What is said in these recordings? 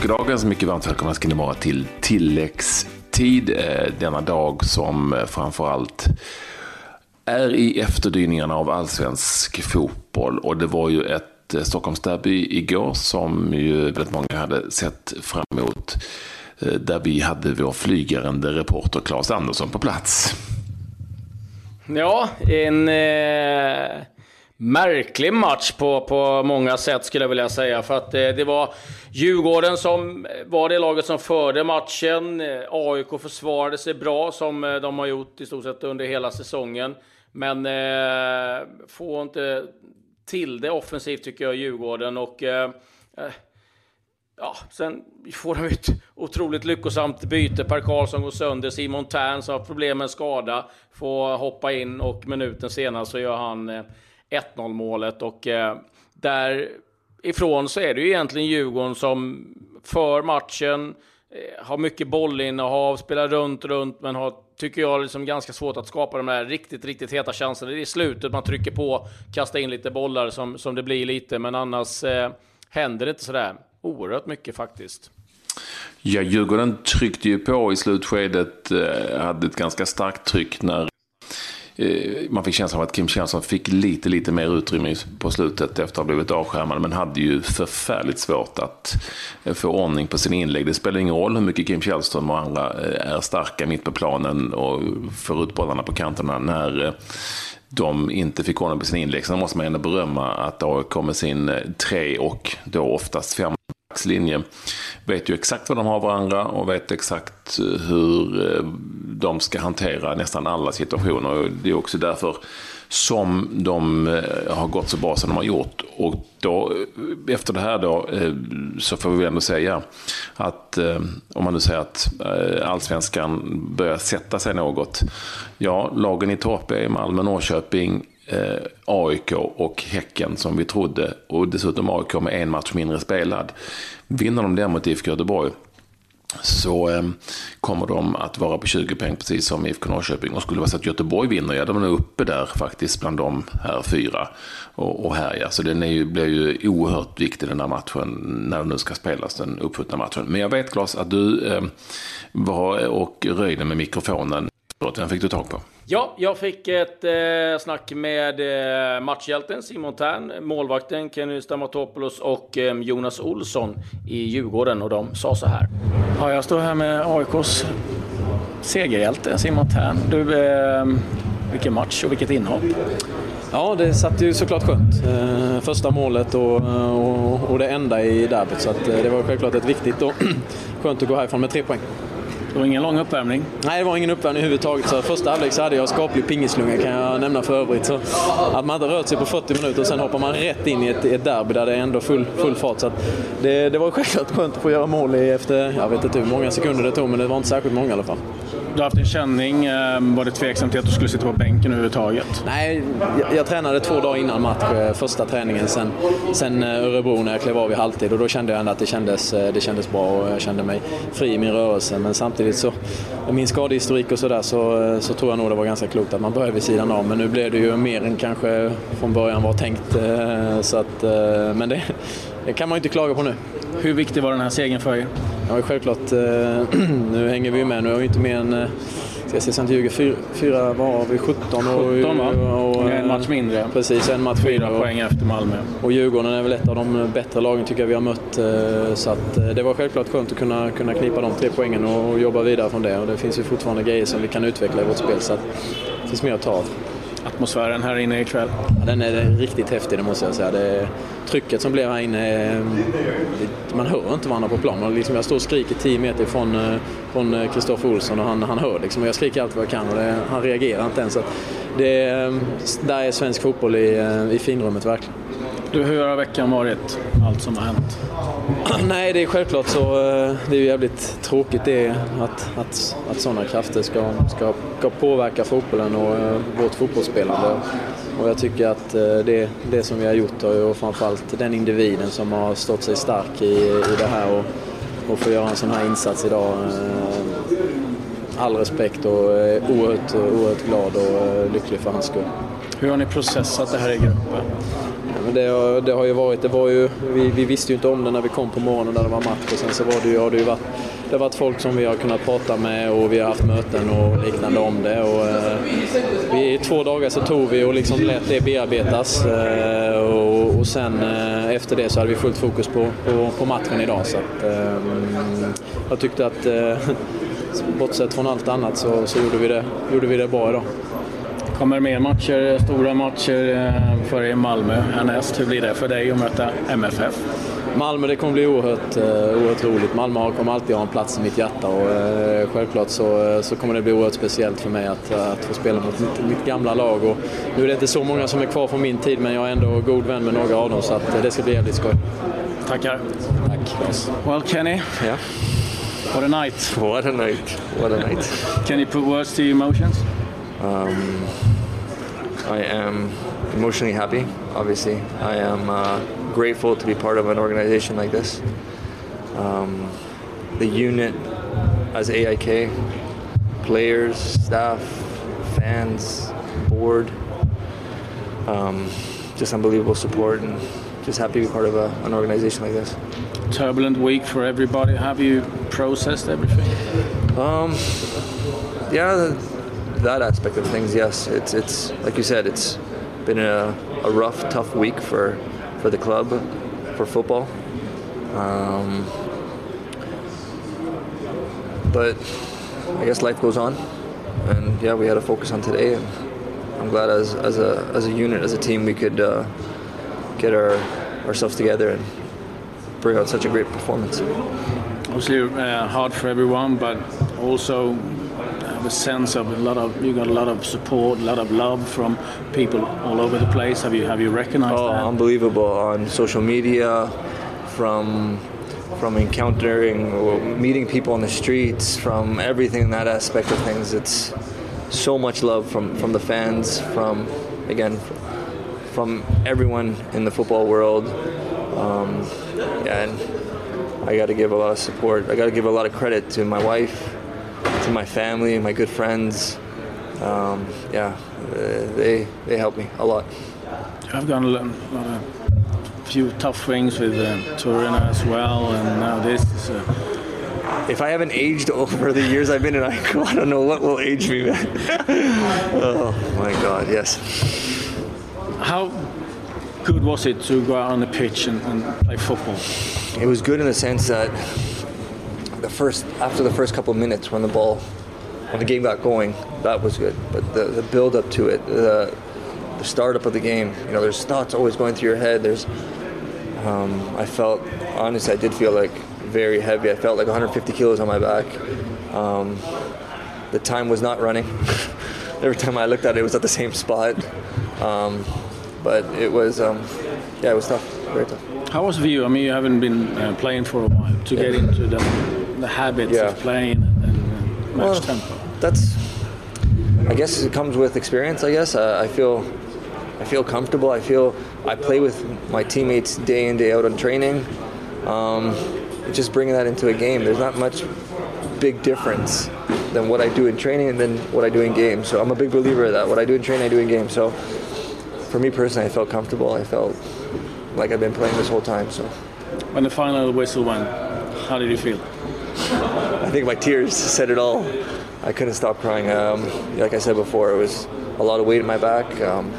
påskdagen. Så mycket varmt välkomna ska ni vara till tilläggstid. Eh, denna dag som eh, framförallt är i efterdyningarna av allsvensk fotboll. Och det var ju ett eh, Stockholmsderby igår som ju väldigt många hade sett fram emot. Där vi hade vår flygande reporter Claes Andersson på plats. Ja, en... Eh märklig match på, på många sätt skulle jag vilja säga. För att eh, det var Djurgården som eh, var det laget som förde matchen. Eh, AIK försvarade sig bra som eh, de har gjort i stort sett under hela säsongen. Men eh, får inte till det offensivt tycker jag, Djurgården. Och, eh, ja, sen får de ett otroligt lyckosamt byte. Per Karlsson går sönder. Simon Tern som har problem med skada får hoppa in och minuten senare så gör han 1-0 målet och eh, därifrån så är det ju egentligen Djurgården som för matchen, eh, har mycket bollinnehav, spelar runt, runt, men har, tycker jag, liksom ganska svårt att skapa de där riktigt, riktigt heta chanserna. Det är i slutet man trycker på, kastar in lite bollar som, som det blir lite, men annars eh, händer det inte sådär oerhört mycket faktiskt. Ja, Djurgården tryckte ju på i slutskedet, eh, hade ett ganska starkt tryck när Eh, man fick känslan av att Kim Källström fick lite, lite mer utrymme på slutet efter att ha blivit avskärmad. Men hade ju förfärligt svårt att eh, få ordning på sina inlägg. Det spelar ingen roll hur mycket Kim Källström och andra eh, är starka mitt på planen och får ut bollarna på kanterna. När de inte fick ordning på sina inlägg. Så måste man ändå berömma att AIK med sin tre och då oftast fem linje vet ju exakt vad de har varandra och vet exakt eh, hur eh, de ska hantera nästan alla situationer. Det är också därför som de eh, har gått så bra som de har gjort. Och då, efter det här då, så får vi ändå säga att, om man nu säger att allsvenskan börjar sätta sig något. Ja, lagen i topp är Malmö, Norrköping, eh, AIK och Häcken som vi trodde. Och dessutom AIK med en match mindre spelad. Vinner de den mot IFK Göteborg så eh, kommer de att vara på 20 poäng precis som IFK Norrköping. Och skulle det vara så att Göteborg vinner, ja de är uppe där faktiskt bland de här fyra och, och härjar. Så den är ju, blir ju oerhört viktig den här matchen när den nu ska spelas, den uppskjutna matchen. Men jag vet Claes att du eh, var och röjde med mikrofonen. Den fick du tag på. Ja, jag fick ett eh, snack med eh, matchhjälten Simon Tern, målvakten Kenny Stamatopoulos och eh, Jonas Olsson i Djurgården och de sa så här. Ja, jag står här med AIKs segerhjälte Simon Tern. Du, eh, vilken match och vilket inhopp. Ja, det satt ju såklart skönt. Eh, första målet och, och, och, det enda i derbyt. Så att, eh, det var självklart ett viktigt och skönt att gå härifrån med tre poäng. Det var ingen lång uppvärmning? Nej, det var ingen uppvärmning överhuvudtaget. Så första halvlek så hade jag skaplig pingislunga kan jag nämna för övrigt. Så att man hade rört sig på 40 minuter och sen hoppar man rätt in i ett, ett derby där det är ändå full, full fart. Så det, det var självklart skönt att få göra mål efter, jag vet inte hur många sekunder det tog, men det var inte särskilt många i alla fall. Du har haft en känning. Eh, var det tveksamt till att du skulle sitta på bänken överhuvudtaget? Nej, jag, jag tränade två dagar innan match, eh, första träningen, sen, sen eh, Örebro när jag klev av i halvtid och då kände jag ändå att det kändes, det kändes bra och jag kände mig fri i min rörelse. Men samtidigt så, med min skadehistorik och sådär så, så tror jag nog det var ganska klokt att man började vid sidan av. Men nu blev det ju mer än kanske från början var tänkt. Så att, men det, det kan man ju inte klaga på nu. Hur viktig var den här segern för er? Ja, självklart. Eh, nu hänger vi ju med. Nu har vi inte mer än, eh, ska jag se så jag inte ljuger, fyra, fyra var vi? 17? 17 va? Och, och, en match mindre. Precis, en match Fyra poäng efter Malmö. Och Djurgården är väl ett av de bättre lagen tycker jag vi har mött. Eh, så att det var självklart skönt att kunna, kunna knipa de tre poängen och, och jobba vidare från det. Och det finns ju fortfarande grejer som vi kan utveckla i vårt spel. Så att det finns mer att ta av atmosfären här inne ikväll? Ja, den är riktigt häftig, det måste jag säga. Det, trycket som blev här inne, det, man hör inte varandra på plan. liksom, jag står och skriker 10 meter ifrån eh, från eh, Kristoffer Olsson och han, han hör liksom. Och jag skriker allt vad jag kan och det, han reagerar inte ens. Så det, där är svensk fotboll i, i finrummet verkligen. Du, hur har veckan varit? Allt som har hänt? Nej, det är självklart så. Eh, det är ju jävligt tråkigt det att, att, att sådana krafter ska, ska, ska påverka fotbollen och uh, vårt fotbollsspelande. Och jag tycker att uh, det, det som vi har gjort och framförallt den individen som har stått sig stark i, i det här och, och få göra en sån här insats idag. All respekt och är oerhört, oerhört glad och lycklig för hans skull. Hur har ni processat det här i gruppen? Det, det, har ju varit, det var ju, vi, vi, visste ju inte om det när vi kom på morgonen när det var match och sen så var det ju, har det ju varit, det har varit folk som vi har kunnat prata med och vi har haft möten och liknande om det. Och, eh, vi, I två dagar så tog vi och liksom lät det bearbetas eh, och, och sen eh, efter det så hade vi fullt fokus på, på, på matchen idag. Så att, eh, jag tyckte att eh, bortsett från allt annat så, så gjorde, vi det, gjorde vi det bra idag. Kommer mer matcher, stora matcher eh, för er Malmö härnäst. Hur blir det för dig att möta MFF? Malmö, det kommer bli oerhört, uh, oerhört roligt. Malmö kommer alltid ha en plats i mitt hjärta och uh, självklart så, så kommer det bli oerhört speciellt för mig att, att få spela mot mitt, mitt, gamla lag. Och nu är det inte så många som är kvar från min tid men jag är ändå god vän med några av dem så att, det ska bli jävligt skoj. Tackar. Tack. Well Kenny. Yeah. What a night. What a night. What a night. Can you put words to your emotions? Um, I am emotionally happy, obviously. I am uh, grateful to be part of an organization like this. Um, the unit as AIK, players, staff, fans, board, um, just unbelievable support and just happy to be part of a, an organization like this. Turbulent week for everybody. Have you processed everything? Um, yeah, that aspect of things, yes, it's it's like you said, it's been a, a rough, tough week for for the club, for football. Um, but I guess life goes on, and yeah, we had to focus on today, and I'm glad as as a as a unit, as a team, we could uh, get our ourselves together and bring out such a great performance. Obviously, uh, hard for everyone, but also a sense of a lot of you got a lot of support, a lot of love from people all over the place. Have you have you recognized oh, that? unbelievable on social media, from from encountering or meeting people on the streets, from everything that aspect of things. It's so much love from from the fans, from again from everyone in the football world. Um, and I got to give a lot of support. I got to give a lot of credit to my wife, to my family, and my good friends. Um, yeah, they they helped me a lot. I've done a lot of few tough things with uh, Turin as well, and now this is. Uh, if I haven't aged over the years I've been in ICO, I don't know what will age me, man. oh my God, yes. How good was it to go out on the pitch and, and play football? It was good in the sense that the first after the first couple of minutes when the ball when the game got going, that was good. But the, the build up to it, the the startup of the game, you know, there's thoughts always going through your head. There's um, I felt honestly I did feel like very heavy. I felt like 150 kilos on my back. Um, the time was not running. Every time I looked at it, it was at the same spot. Um, but it was, um, yeah, it was tough, very tough. How was for you? I mean, you haven't been uh, playing for a while to yeah. get into the, the habits yeah. of playing and, and match well, tempo. That's, I guess it comes with experience. I guess uh, I feel, I feel comfortable. I feel I play with my teammates day in day out on training. Um, just bringing that into a game. There's not much big difference than what I do in training and then what I do in game. So I'm a big believer of that. What I do in training, I do in game. So for me personally, I felt comfortable. I felt like I've been playing this whole time. So when the final whistle went, how did you feel? I think my tears said it all. I couldn't stop crying. Um, like I said before, it was a lot of weight in my back. Um,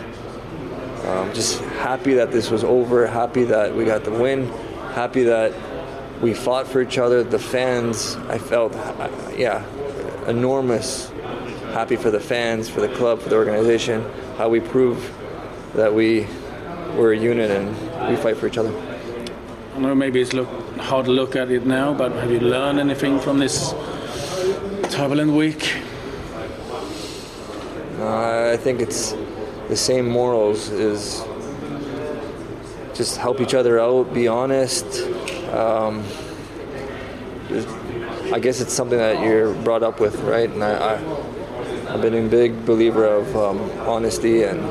um, just happy that this was over. Happy that we got the win. Happy that we fought for each other. The fans, I felt, yeah, enormous. Happy for the fans, for the club, for the organization. How we prove that we we're a unit and we fight for each other. I know maybe it's look, hard to look at it now, but have you learned anything from this turbulent week? Uh, I think it's the same morals is just help each other out, be honest. Um, I guess it's something that you're brought up with, right? And I, I, have been a big believer of um, honesty and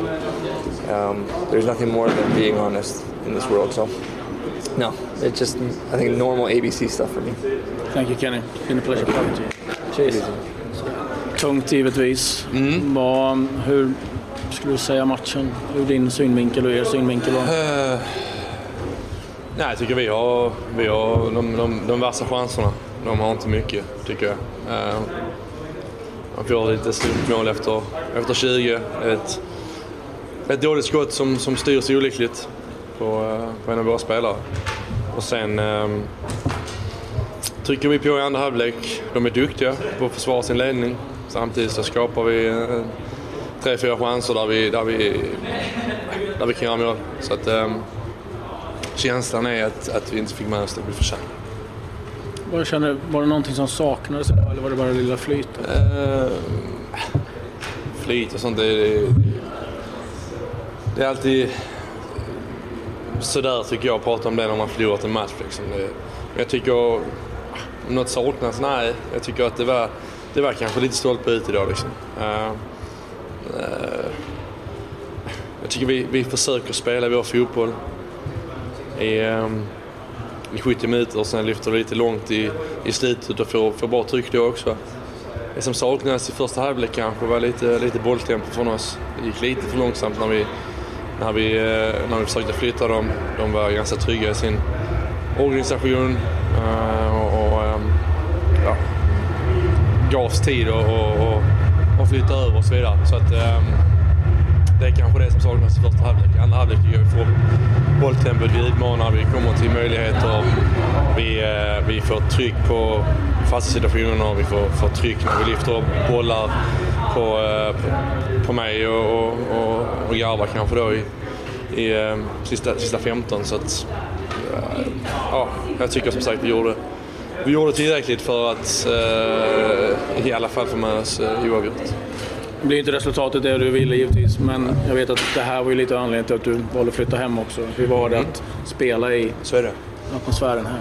um, there's nothing more than being honest in this world. So, no, it's just I think normal ABC stuff for me. Thank you, Kenny. It's been a pleasure talking to you. Cheers. tungt givetvis. Mm. Vad, hur skulle du säga matchen ur din synvinkel och er synvinkel var? Eh, nej, jag tycker vi har, vi har de, de, de värsta chanserna. De har inte mycket, tycker jag. Eh, man får lite slumpmål efter, efter 20. Ett, ett dåligt skott som, som styrs olyckligt på, eh, på en av våra spelare. Och sen eh, trycker vi på i andra halvlek. De är duktiga på att försvara sin ledning. Samtidigt så skapar vi eh, tre, fyra chanser där vi, där vi, där vi kan göra mål. Så att, eh, känslan är att, att vi inte fick med oss det vi förtjänade. Vad känner, var det någonting som saknades eller var det bara det lilla flytet? Eh, flyt och sånt, det, det, det är alltid sådär tycker jag att prata om det när man förlorat en match. Liksom. Det, men jag tycker, om något saknas? Nej, jag tycker att det var, det var kanske lite stolpe ut idag. Liksom. Uh, uh, jag tycker vi, vi försöker spela vår fotboll i, um, i 70 minuter och sen lyfter vi lite långt i, i slutet och får, får bra tryck då också. Det som saknades i första halvlek kanske var lite, lite bolltempo från oss. Det gick lite för långsamt när vi, när vi, eh, när vi försökte flytta dem. De var ganska trygga i sin organisation eh, och, och ehm, ja, gavs tid och, och, och, och flytta över och så vidare. Så att, ehm, det är kanske det som saknas i första halvlek. I andra halvlek tycker jag vi får bolltempot, vi utmanar, vi kommer till möjligheter. Vi, eh, vi får tryck på fasta situationer, vi får, får tryck när vi lyfter upp bollar på, eh, på, mig och, och, och, Garba kanske då i, i eh, sista, sista 15. Så att, eh, ja, jag tycker som sagt vi gjorde, vi gjorde tillräckligt för att i alla fall få med oss oavgjort. Det blir inte resultatet det du ville givetvis, men jag vet att det här var ju lite anledningen till att du valde att flytta hem också. Hur var det att spela i Så är det. atmosfären här?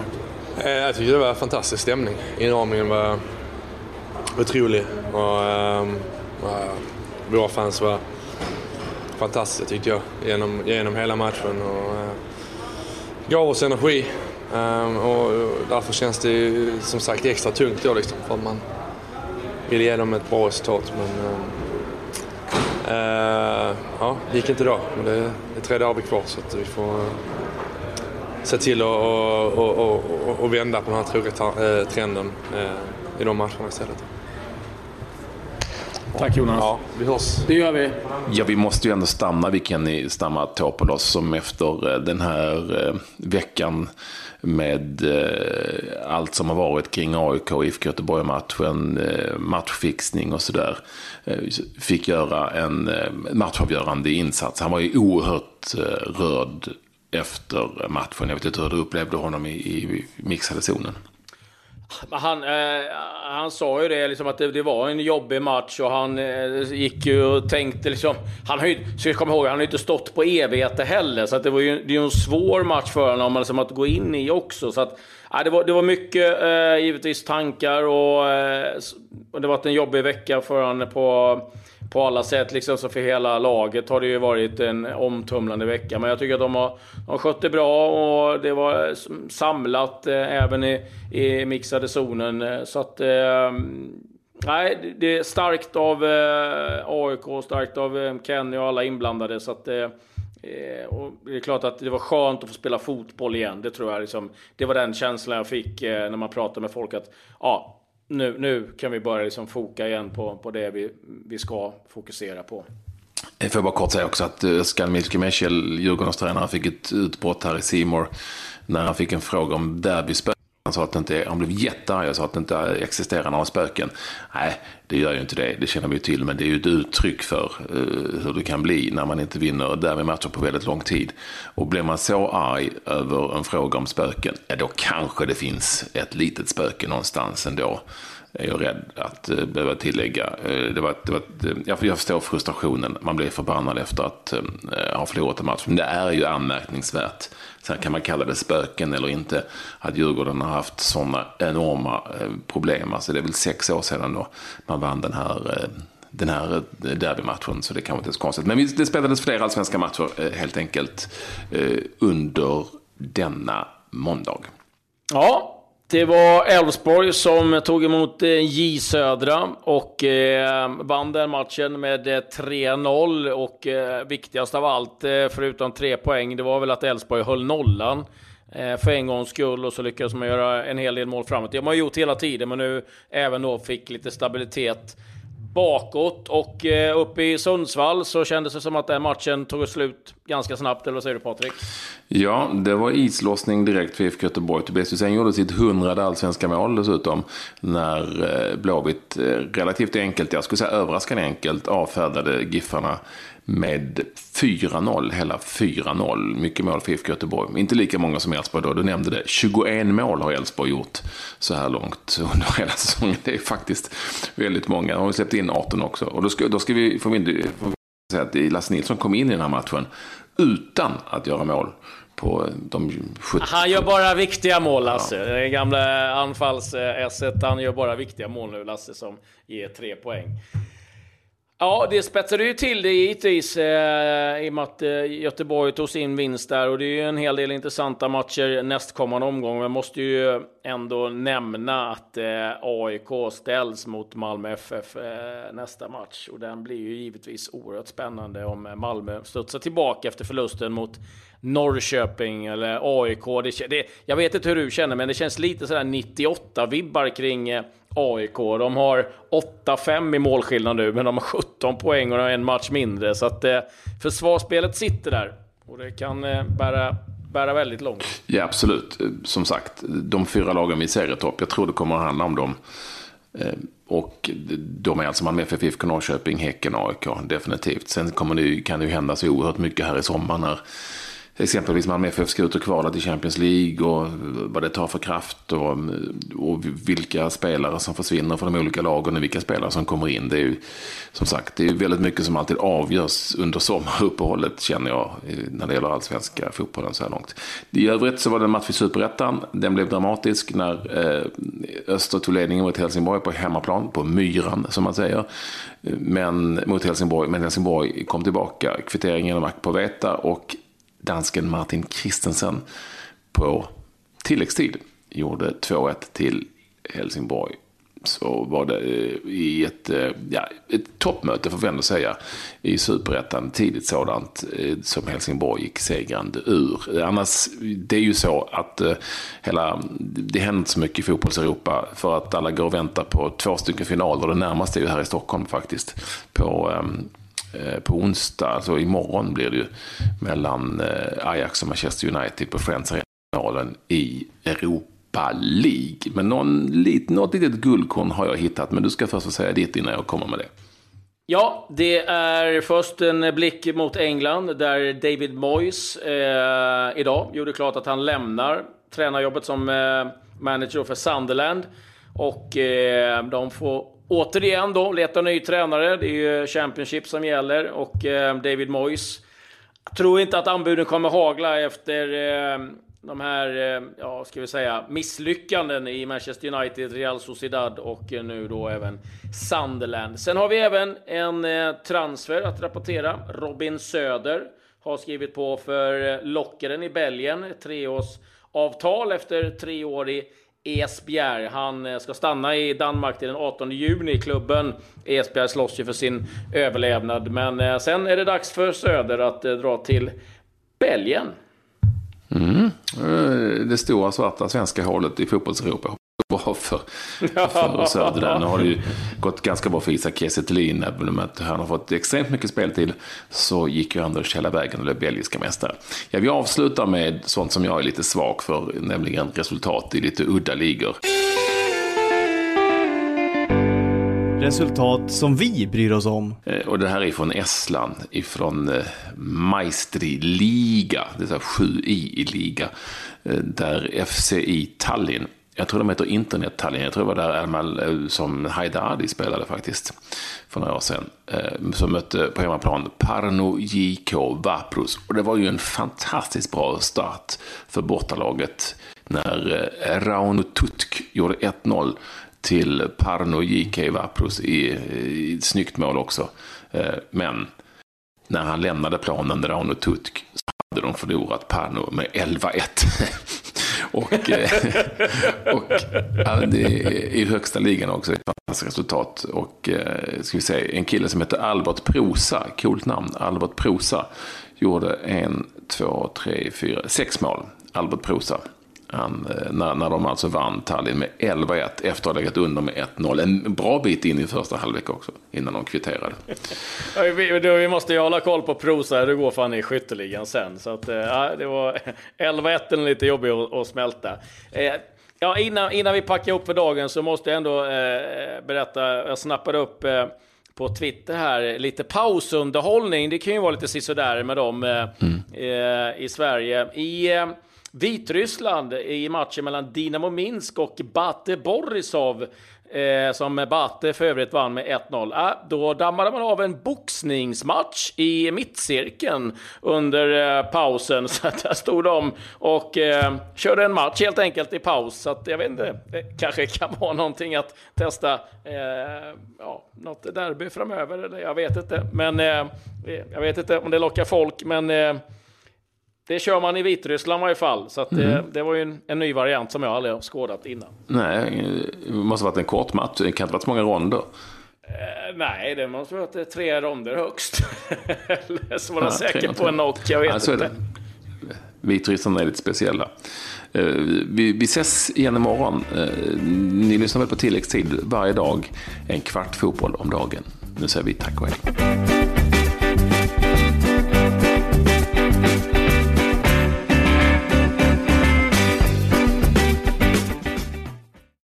Jag tycker det var fantastisk stämning. Inramningen var otrolig. Och, eh, våra fans var fantastiska tyckte jag genom, genom hela matchen. Och, eh, gav oss energi. Ehm, och därför känns det som sagt extra tungt då liksom, för att man vill ge dem ett bra resultat. Men, ehm, uh, ja, det gick inte då. Men det, det är tre dagar kvar så att vi får uh, se till att och, och, och, och, vända på den här tråkiga trenden uh, eh, i de matcherna istället. Tack Jonas. Ja, vi hörs. Det gör vi. Ja, vi måste ju ändå stanna vid Kenny Stamatopolos som efter eh, den här eh, veckan med eh, allt som har varit kring AIK och IFK Göteborg-matchen, eh, matchfixning och sådär, fick göra en matchavgörande insats. Han var ju oerhört rörd efter matchen. Jag vet inte hur du upplevde honom i, i mixade zonen. Han, eh, han sa ju det, liksom att det, det var en jobbig match och han eh, gick ju och tänkte liksom... Han har ju, ska komma ihåg, han har ju inte stått på evigheter heller. Så att det var ju det är ju en svår match för honom liksom, att gå in i också. Så att, eh, det, var, det var mycket, eh, givetvis, tankar och, eh, och det var en jobbig vecka för honom på, på alla sätt. Liksom, så för hela laget har det ju varit en omtumlande vecka. Men jag tycker att de har, de har skött det bra och det var samlat eh, även i, i mixade zonen. Så att... Eh, nej, det- är starkt av eh, AIK, starkt av eh, Kenny och alla inblandade. Så att, eh, eh, och det är klart att det var skönt att få spela fotboll igen. Det tror jag liksom, Det var den känslan jag fick eh, när man pratade med folk att ja, nu, nu kan vi börja liksom foka igen på, på det vi, vi ska fokusera på. Eh, jag får bara kort säga också att uh, Skalmilski Meshel, Djurgårdens tränare, fick ett utbrott här i Simor när han fick en fråga om derbyspel. Han sa att det inte, han blev jättearg och sa att det inte existerar några spöken. Nej, det gör ju inte det, det känner vi ju till, men det är ju ett uttryck för uh, hur det kan bli när man inte vinner derbymatcher på väldigt lång tid. Och blir man så arg över en fråga om spöken, ja, då kanske det finns ett litet spöke någonstans ändå är jag rädd att eh, behöva tillägga. Eh, det var, det var, jag, förstår frustrationen. Man blir förbannad efter att ha förlorat en match. Men det är ju anmärkningsvärt. Sen kan man kalla det spöken eller inte. Att Djurgården har haft sådana enorma eh, problem. Alltså det är väl sex år sedan då man vann den här eh, den här eh, derbymatchen, så det kan inte så konstigt. Men det spelades fler allsvenska matcher helt enkelt under denna måndag. Ja, det var Elfsborg som tog emot eh, J Södra och eh, vann den matchen med eh, 3-0. Och eh, viktigast av allt, eh, förutom tre poäng, det var väl att Elfsborg höll nollan eh, för en gångs skull och så lyckades man göra en hel del mål framåt. Det har man gjort hela tiden, men nu även då fick lite stabilitet bakåt och eh, uppe i Sundsvall så kändes det som att den matchen tog slut ganska snabbt, eller vad säger du Patrik? Ja, det var islossning direkt för IFK Göteborg. Tobias Hysén gjorde sitt hundrade allsvenska mål dessutom. När eh, Blåvitt eh, relativt enkelt, jag skulle säga överraskande enkelt, avfärdade Giffarna med 4-0, hela 4-0. Mycket mål för IFK Göteborg. Inte lika många som Elfsborg då, du nämnde det. 21 mål har Elfsborg gjort så här långt under hela säsongen. Det är faktiskt väldigt många. De har släppt in 18 också. Och då ska, då ska vi, får vi, får vi säga att Lasse Nilsson kom in i den här matchen utan att göra mål på de 70. Han gör bara viktiga mål, Lasse. Ja. Det gamla anfalls s han gör bara viktiga mål nu, Lasse, som ger tre poäng. Ja, det spetsade ju till det givetvis eh, i och med att eh, Göteborg tog sin vinst där och det är ju en hel del intressanta matcher nästkommande omgång. Men jag måste ju ändå nämna att eh, AIK ställs mot Malmö FF eh, nästa match och den blir ju givetvis oerhört spännande om eh, Malmö studsar tillbaka efter förlusten mot Norrköping eller AIK. Det, det, jag vet inte hur du känner, men det känns lite sådär 98-vibbar kring eh, AIK. De har 8-5 i målskillnad nu, men de har 17 poäng och de har en match mindre. Så att eh, försvarsspelet sitter där och det kan eh, bära, bära väldigt långt. Ja, absolut. Eh, som sagt, de fyra lagen vi ser i topp, jag tror det kommer att handla om dem. Eh, och de är alltså Malmö FF, IFK Norrköping, Häcken, AIK, definitivt. Sen kommer det, kan det ju hända så oerhört mycket här i sommar när exempelvis Malmö FF ska ut och kvala till Champions League och vad det tar för kraft och, och vilka spelare som försvinner från de olika lagen och vilka spelare som kommer in. Det är ju som sagt det är väldigt mycket som alltid avgörs under sommaruppehållet känner jag när det gäller allsvenska fotbollen så här långt. I övrigt så var det en match i Superettan. Den blev dramatisk när eh, Öster tog ledningen mot Helsingborg på hemmaplan, på myran som man säger. Men mot Helsingborg, men Helsingborg kom tillbaka, kvittering genom Akpoveta och dansken Martin Christensen på tilläggstid gjorde 2-1 till Helsingborg. Så var det eh, i ett, eh, ja, ett toppmöte får vi ändå säga i superettan, tidigt sådant, eh, som Helsingborg gick segrande ur. Annars, det är ju så att hela, det händer inte så mycket i fotbolls-Europa för att alla går och väntar på två stycken finaler. Det närmaste är ju här i Stockholm faktiskt. På ehm, Eh, på onsdag, alltså imorgon blir det ju, mellan eh, Ajax och Manchester United på Friends Arena i Europa League. Men någon, något litet guldkorn har jag hittat, men du ska först få säga ditt innan jag kommer med det. Ja, det är först en blick mot England där David Moyes eh, idag gjorde klart att han lämnar tränarjobbet som eh, manager för Sunderland. Och eh, de får återigen då leta ny tränare. Det är ju Championship som gäller och eh, David Moyes. Jag tror inte att anbuden kommer hagla efter eh, de här, eh, ja, ska vi säga, misslyckanden i Manchester United, Real Sociedad och eh, nu då även Sunderland. Sen har vi även en eh, transfer att rapportera. Robin Söder har skrivit på för eh, Lockeren i Belgien, treårsavtal efter tre år i Esbjerg. Han eh, ska stanna i Danmark till den 18 juni. Klubben Esbjerg slåss ju för sin överlevnad. Men eh, sen är det dags för Söder att eh, dra till Belgien. Mm. Det stora svarta svenska hålet i fotbolls-Europa bra för, för Söder där. Nu har det ju gått ganska bra för Isak Kiese även om han har fått extremt mycket speltid så gick ju Anders hela vägen och blev belgiska mästare. Ja, vi avslutar med sånt som jag är lite svag för, nämligen resultat i lite udda ligor. Resultat som vi bryr oss om. Eh, och det här är från Estland, ifrån eh, Maestri Liga, det är 7i i liga, eh, där FCI Tallinn jag tror de heter Internet Tallinn. Jag tror det var där Ermal som Haidadi spelade faktiskt. För några år sedan. Eh, som mötte på hemmaplan Parno JK Vaprus. Och det var ju en fantastiskt bra start för bortalaget. När eh, Rauno Tutk gjorde 1-0 till Parno JK Vaprus i, i ett snyggt mål också. Eh, men när han lämnade planen, Rauno Tutk, så hade de förlorat Parno med 11-1. och, eh, och ja, det är i högsta ligan också, ett fantastiskt resultat. Och eh, ska vi säga, en kille som heter Albert Prosa, coolt namn, Albert Prosa, gjorde en, två, tre, fyra, sex mål. Albert Prosa. Han, eh, när, när de alltså vann Tallinn med 11-1 efter att ha legat under med 1-0. En bra bit in i första halvlek också, innan de kvitterade. Vi, vi måste ju hålla koll på Prosa, det går fan i skytteligan sen. Så att, eh, ja, det var 11-1 är lite jobbig att, att smälta. Eh, ja, innan, innan vi packar upp för dagen så måste jag ändå eh, berätta, jag snappade upp eh, på Twitter här, lite pausunderhållning. Det kan ju vara lite sisådär med dem eh, mm. i Sverige. I Vitryssland i matchen mellan Dinamo Minsk och Bate Borisov eh, som Bate för övrigt vann med 1-0. Eh, äh, då dammade man av en boxningsmatch i mittcirkeln under eh, pausen. Så att där stod de och eh, körde en match helt enkelt i paus. Så att jag vet inte, det kanske kan vara någonting att testa. Eh, ja, något derby framöver, eller jag vet inte. Men eh, jag vet inte om det lockar folk, men eh, det kör man i Vitryssland i varje fall. Så det, mm. det, var ju en, en, ny variant som jag aldrig har skådat innan. Nej, det måste ha varit en kort match. Det kan inte ha varit så många ronder. Eh, nej, det måste ha varit tre ronder högst. Eller så var ja, säker på en knock, jag vet alltså, inte. Vitryssland är lite speciella. Eh, vi, vi ses igen imorgon. Eh, ni lyssnar väl på tilläggstid varje dag. En kvart fotboll om dagen. Nu säger vi tack och hej.